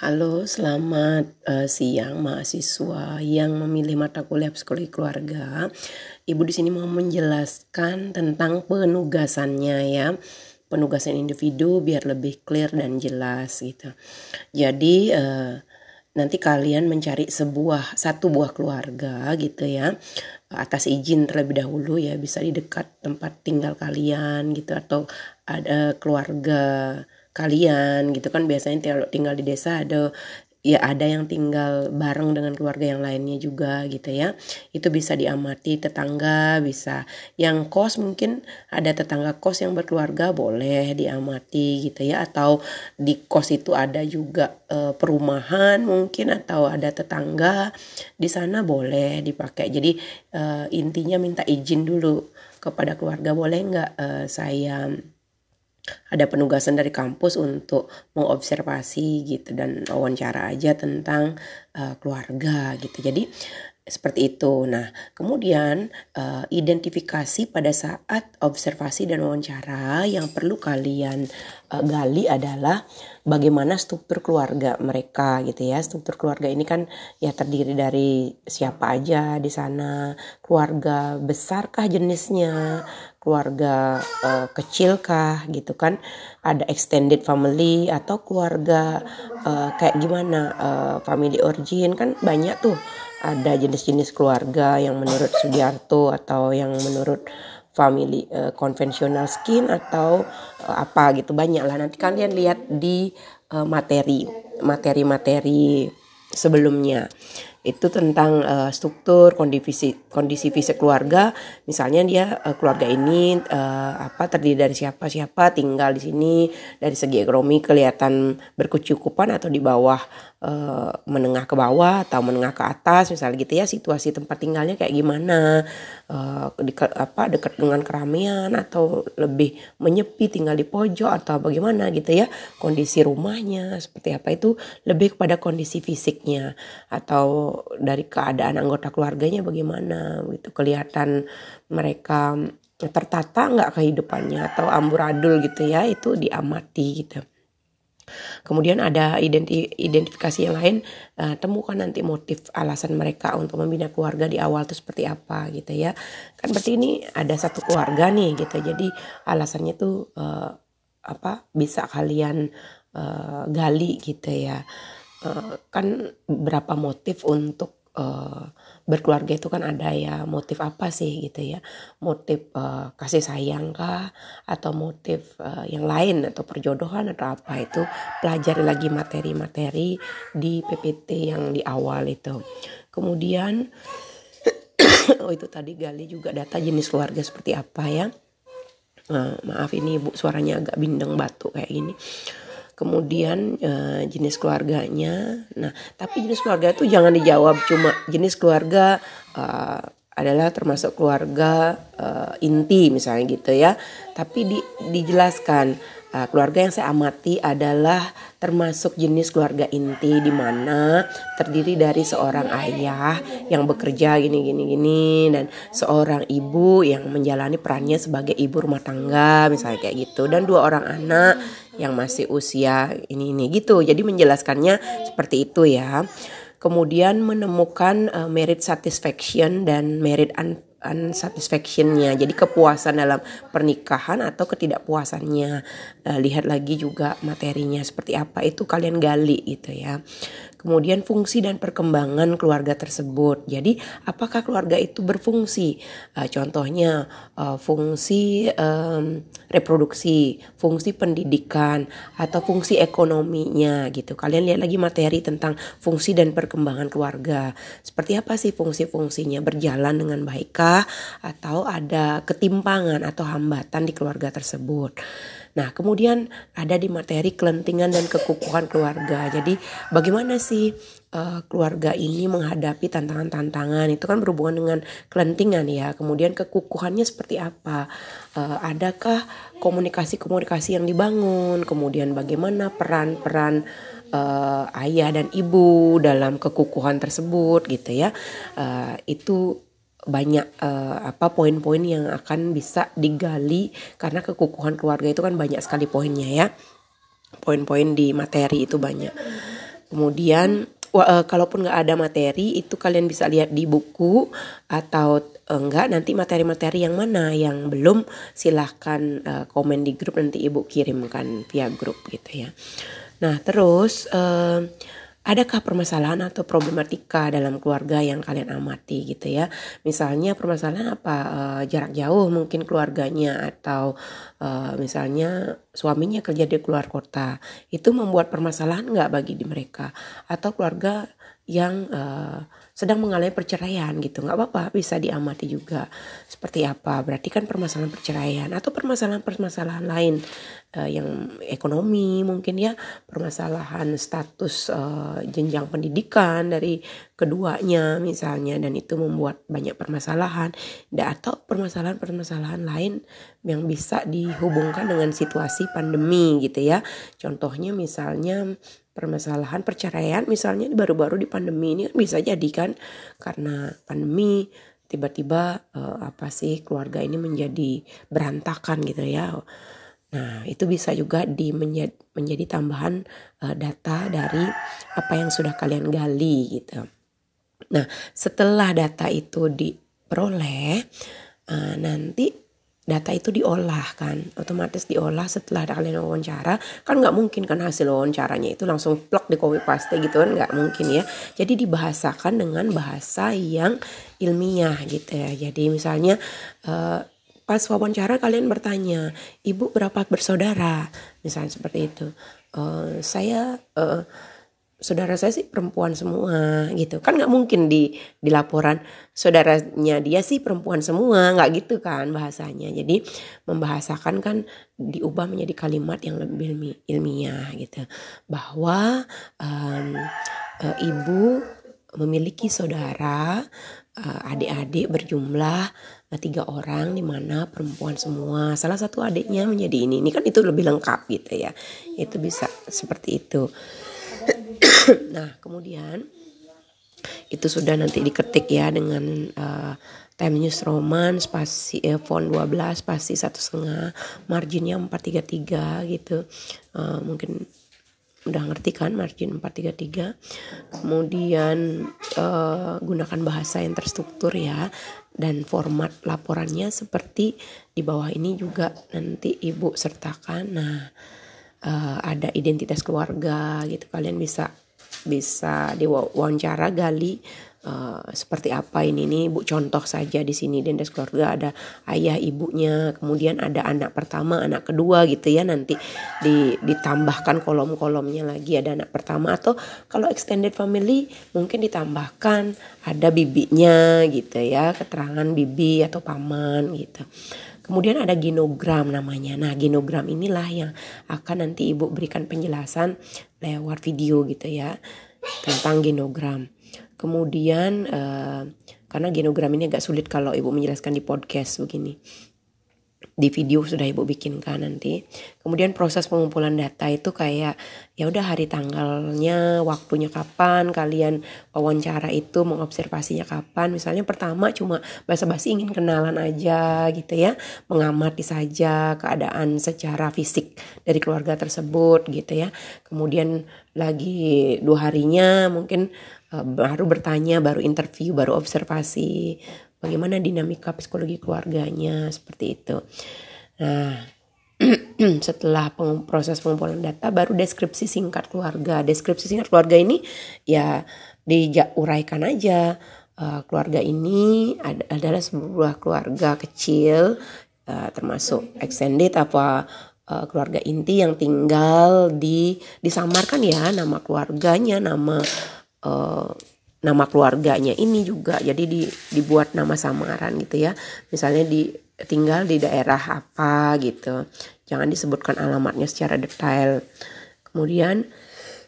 Halo, selamat uh, siang mahasiswa yang memilih mata kuliah psikologi keluarga. Ibu di sini mau menjelaskan tentang penugasannya ya. Penugasan individu biar lebih clear dan jelas gitu. Jadi uh, nanti kalian mencari sebuah satu buah keluarga gitu ya atas izin terlebih dahulu ya bisa di dekat tempat tinggal kalian gitu atau ada keluarga kalian gitu kan. Biasanya kalau tinggal di desa ada ya ada yang tinggal bareng dengan keluarga yang lainnya juga gitu ya. Itu bisa diamati tetangga bisa yang kos mungkin ada tetangga kos yang berkeluarga boleh diamati gitu ya. Atau di kos itu ada juga e, perumahan mungkin atau ada tetangga di sana boleh dipakai. Jadi e, intinya minta izin dulu kepada keluarga boleh nggak e, saya ada penugasan dari kampus untuk mengobservasi gitu dan wawancara aja tentang uh, keluarga gitu. Jadi seperti itu. Nah, kemudian uh, identifikasi pada saat observasi dan wawancara yang perlu kalian uh, gali adalah bagaimana struktur keluarga mereka gitu ya. Struktur keluarga ini kan ya terdiri dari siapa aja di sana, keluarga besarkah jenisnya, keluarga uh, kecilkah gitu kan? Ada extended family atau keluarga uh, kayak gimana uh, family origin? Kan banyak tuh ada jenis-jenis keluarga yang menurut Sudiarto atau yang menurut family uh, konvensional skin atau uh, apa gitu. Banyak lah. Nanti kalian lihat di uh, materi materi-materi sebelumnya itu tentang uh, struktur kondisi kondisi fisik keluarga. Misalnya dia uh, keluarga ini uh, apa terdiri dari siapa siapa tinggal di sini. Dari segi ekonomi kelihatan berkecukupan atau di bawah uh, menengah ke bawah atau menengah ke atas misalnya gitu ya. Situasi tempat tinggalnya kayak gimana. Uh, di, apa dekat dengan keramaian atau lebih menyepi tinggal di pojok atau bagaimana gitu ya. Kondisi rumahnya seperti apa. Itu lebih kepada kondisi fisiknya. Atau dari keadaan anggota keluarganya bagaimana gitu kelihatan mereka tertata nggak kehidupannya atau amburadul gitu ya itu diamati gitu Kemudian ada identi identifikasi yang lain, uh, temukan nanti motif alasan mereka untuk membina keluarga di awal itu seperti apa gitu ya. Kan berarti ini ada satu keluarga nih gitu. Jadi alasannya tuh uh, apa bisa kalian uh, gali gitu ya. Uh, kan berapa motif untuk uh, berkeluarga itu kan ada ya motif apa sih gitu ya? Motif uh, kasih sayang kah? Atau motif yang lain atau perjodohan atau apa itu? Pelajari lagi materi-materi di PPT yang di awal itu. Kemudian oh itu tadi gali juga data jenis keluarga seperti apa ya? Maaf ini ibu suaranya agak bindeng batu kayak gini kemudian uh, jenis keluarganya. Nah, tapi jenis keluarga itu jangan dijawab cuma jenis keluarga uh, adalah termasuk keluarga uh, inti misalnya gitu ya. Tapi di, dijelaskan uh, keluarga yang saya amati adalah termasuk jenis keluarga inti di mana terdiri dari seorang ayah yang bekerja gini gini gini dan seorang ibu yang menjalani perannya sebagai ibu rumah tangga misalnya kayak gitu dan dua orang anak yang masih usia ini ini gitu. Jadi menjelaskannya seperti itu ya. Kemudian menemukan uh, merit satisfaction dan merit un unsatisfactionnya jadi kepuasan dalam pernikahan atau ketidakpuasannya uh, lihat lagi juga materinya seperti apa itu kalian gali gitu ya kemudian fungsi dan perkembangan keluarga tersebut. Jadi, apakah keluarga itu berfungsi? Uh, contohnya, uh, fungsi um, reproduksi, fungsi pendidikan, atau fungsi ekonominya gitu. Kalian lihat lagi materi tentang fungsi dan perkembangan keluarga. Seperti apa sih fungsi-fungsinya? Berjalan dengan baikkah atau ada ketimpangan atau hambatan di keluarga tersebut? Nah, kemudian ada di materi kelentingan dan kekukuhan keluarga. Jadi, bagaimana sih uh, keluarga ini menghadapi tantangan-tantangan? Itu kan berhubungan dengan kelentingan ya. Kemudian kekukuhannya seperti apa? Uh, adakah komunikasi-komunikasi yang dibangun? Kemudian bagaimana peran-peran uh, ayah dan ibu dalam kekukuhan tersebut gitu ya? Uh, itu banyak uh, apa poin-poin yang akan bisa digali. Karena kekukuhan keluarga itu kan banyak sekali poinnya ya. Poin-poin di materi itu banyak. Kemudian uh, kalaupun nggak ada materi itu kalian bisa lihat di buku atau enggak nanti materi-materi yang mana yang belum silahkan uh, komen di grup nanti ibu kirimkan via grup gitu ya. Nah terus uh, adakah permasalahan atau problematika dalam keluarga yang kalian amati gitu ya? Misalnya permasalahan apa? Uh, jarak jauh mungkin keluarganya atau uh, misalnya suaminya kerja di luar kota. Itu membuat permasalahan nggak bagi di mereka? Atau keluarga yang uh, sedang mengalami perceraian gitu. Nggak apa-apa bisa diamati juga seperti apa. Berarti kan permasalahan perceraian atau permasalahan-permasalahan lain uh, yang ekonomi mungkin ya permasalahan status uh, jenjang pendidikan dari keduanya misalnya dan itu membuat banyak permasalahan atau permasalahan-permasalahan lain yang bisa dihubungkan dengan situasi pandemi gitu ya. Contohnya misalnya permasalahan perceraian misalnya baru-baru di pandemi ini bisa jadi kan karena pandemi tiba-tiba uh, apa sih keluarga ini menjadi berantakan gitu ya. Nah, itu bisa juga di menjadi, menjadi tambahan uh, data dari apa yang sudah kalian gali gitu. Nah, setelah data itu diperoleh, uh, nanti data itu diolah kan. Otomatis diolah setelah kalian wawancara. Kan nggak mungkin kan hasil wawancaranya itu langsung plug di copy paste gitu kan. Nggak mungkin ya. Jadi dibahasakan dengan bahasa yang ilmiah gitu ya. Jadi misalnya uh, pas wawancara kalian bertanya ibu berapa bersaudara? Misalnya seperti itu. Uh, saya uh, saudara saya sih perempuan semua gitu. Kan nggak mungkin di di laporan saudaranya dia sih perempuan semua nggak gitu kan bahasanya. Jadi membahasakan kan diubah menjadi kalimat yang lebih ilmiah gitu. Bahwa um, uh, ibu memiliki saudara uh, adik-adik berjumlah uh, tiga orang di mana perempuan semua. Salah satu adiknya menjadi ini. Ini kan itu lebih lengkap gitu ya. Itu bisa seperti itu nah kemudian itu sudah nanti diketik ya dengan uh, time news roman spasi eh, font 12 spasi satu setengah marginnya 433 gitu. Uh, mungkin udah ngerti kan margin 433 kemudian uh, gunakan bahasa yang terstruktur ya dan format laporannya seperti di bawah ini juga nanti ibu sertakan. Nah uh, ada identitas keluarga gitu. Kalian bisa bisa diwawancara gali uh, seperti apa ini nih bu contoh saja di sini. Dendes keluarga ada ayah ibunya kemudian ada anak pertama anak kedua gitu ya. Nanti di, ditambahkan kolom-kolomnya lagi ada anak pertama. Atau kalau extended family mungkin ditambahkan ada bibinya gitu ya keterangan bibi atau paman gitu. Kemudian ada genogram namanya. Nah, genogram inilah yang akan nanti Ibu berikan penjelasan lewat video gitu ya tentang genogram. Kemudian uh, karena genogram ini agak sulit kalau Ibu menjelaskan di podcast begini di video sudah ibu bikinkan nanti. Kemudian proses pengumpulan data itu kayak ya udah hari tanggalnya, waktunya kapan kalian wawancara itu mengobservasinya kapan. Misalnya pertama cuma basa-basi ingin kenalan aja gitu ya, mengamati saja keadaan secara fisik dari keluarga tersebut gitu ya. Kemudian lagi dua harinya mungkin uh, baru bertanya, baru interview, baru observasi bagaimana dinamika psikologi keluarganya seperti itu. Nah, setelah peng proses pengumpulan data baru deskripsi singkat keluarga. Deskripsi singkat keluarga ini ya diuraikan aja uh, keluarga ini ad adalah sebuah keluarga kecil uh, termasuk extended apa uh, keluarga inti yang tinggal di disamarkan ya nama keluarganya, nama uh, nama keluarganya ini juga. Jadi di, dibuat nama samaran gitu ya. Misalnya di tinggal di daerah apa gitu. Jangan disebutkan alamatnya secara detail. Kemudian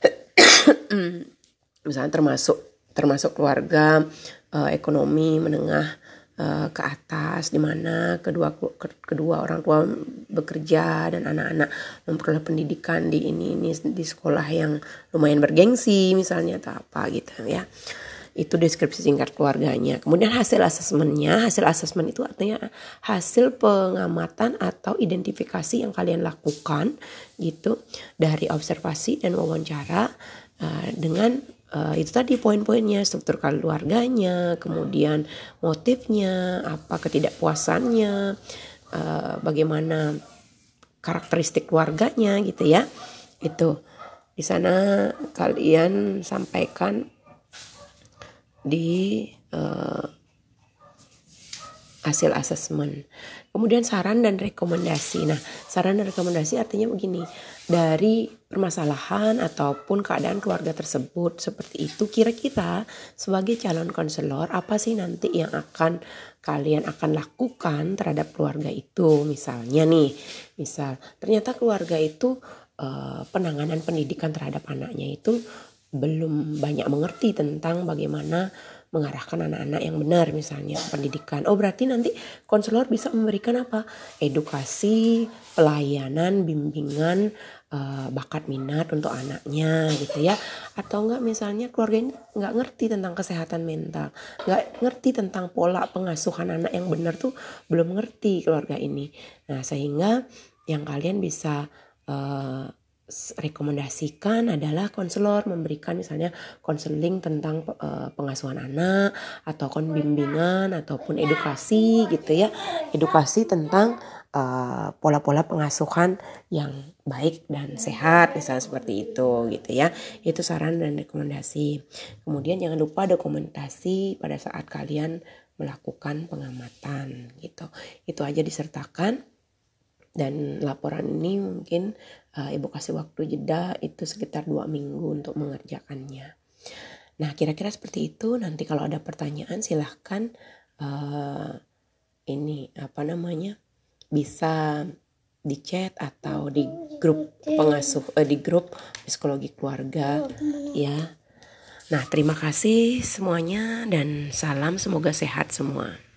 misalnya termasuk termasuk keluarga uh, ekonomi menengah uh, ke atas di mana kedua kedua orang tua bekerja dan anak-anak memperoleh pendidikan di ini ini di sekolah yang lumayan bergengsi misalnya atau apa gitu ya itu deskripsi singkat keluarganya. Kemudian hasil asesmennya, hasil asesmen itu artinya hasil pengamatan atau identifikasi yang kalian lakukan gitu dari observasi dan wawancara uh, dengan uh, itu tadi poin-poinnya struktur keluarganya kemudian motifnya apa ketidakpuasannya uh, bagaimana karakteristik keluarganya gitu ya. Itu. Di sana kalian sampaikan di uh, hasil asesmen. Kemudian saran dan rekomendasi. Nah, saran dan rekomendasi artinya begini, dari permasalahan ataupun keadaan keluarga tersebut seperti itu kira-kira sebagai calon konselor apa sih nanti yang akan kalian akan lakukan terhadap keluarga itu? Misalnya nih, misal ternyata keluarga itu uh, penanganan pendidikan terhadap anaknya itu belum banyak mengerti tentang bagaimana mengarahkan anak-anak yang benar misalnya pendidikan. Oh berarti nanti konselor bisa memberikan apa? Edukasi, pelayanan, bimbingan, uh, bakat minat untuk anaknya gitu ya. Atau enggak misalnya keluarga ini enggak ngerti tentang kesehatan mental, enggak ngerti tentang pola pengasuhan anak yang benar tuh belum ngerti keluarga ini. Nah sehingga yang kalian bisa uh, rekomendasikan adalah konselor memberikan misalnya konseling tentang uh, pengasuhan anak atau bimbingan ataupun edukasi gitu ya. Edukasi tentang eh, pola-pola uh, pengasuhan yang baik dan sehat misalnya seperti itu gitu ya. Itu saran dan rekomendasi. Kemudian jangan lupa dokumentasi pada saat kalian melakukan pengamatan gitu. Itu aja disertakan dan laporan ini mungkin uh, ibu kasih waktu jeda itu sekitar dua minggu untuk mengerjakannya. Nah kira-kira seperti itu nanti kalau ada pertanyaan silahkan uh, ini apa namanya bisa di chat atau di grup pengasuh uh, di grup psikologi keluarga ya. Nah terima kasih semuanya dan salam semoga sehat semua.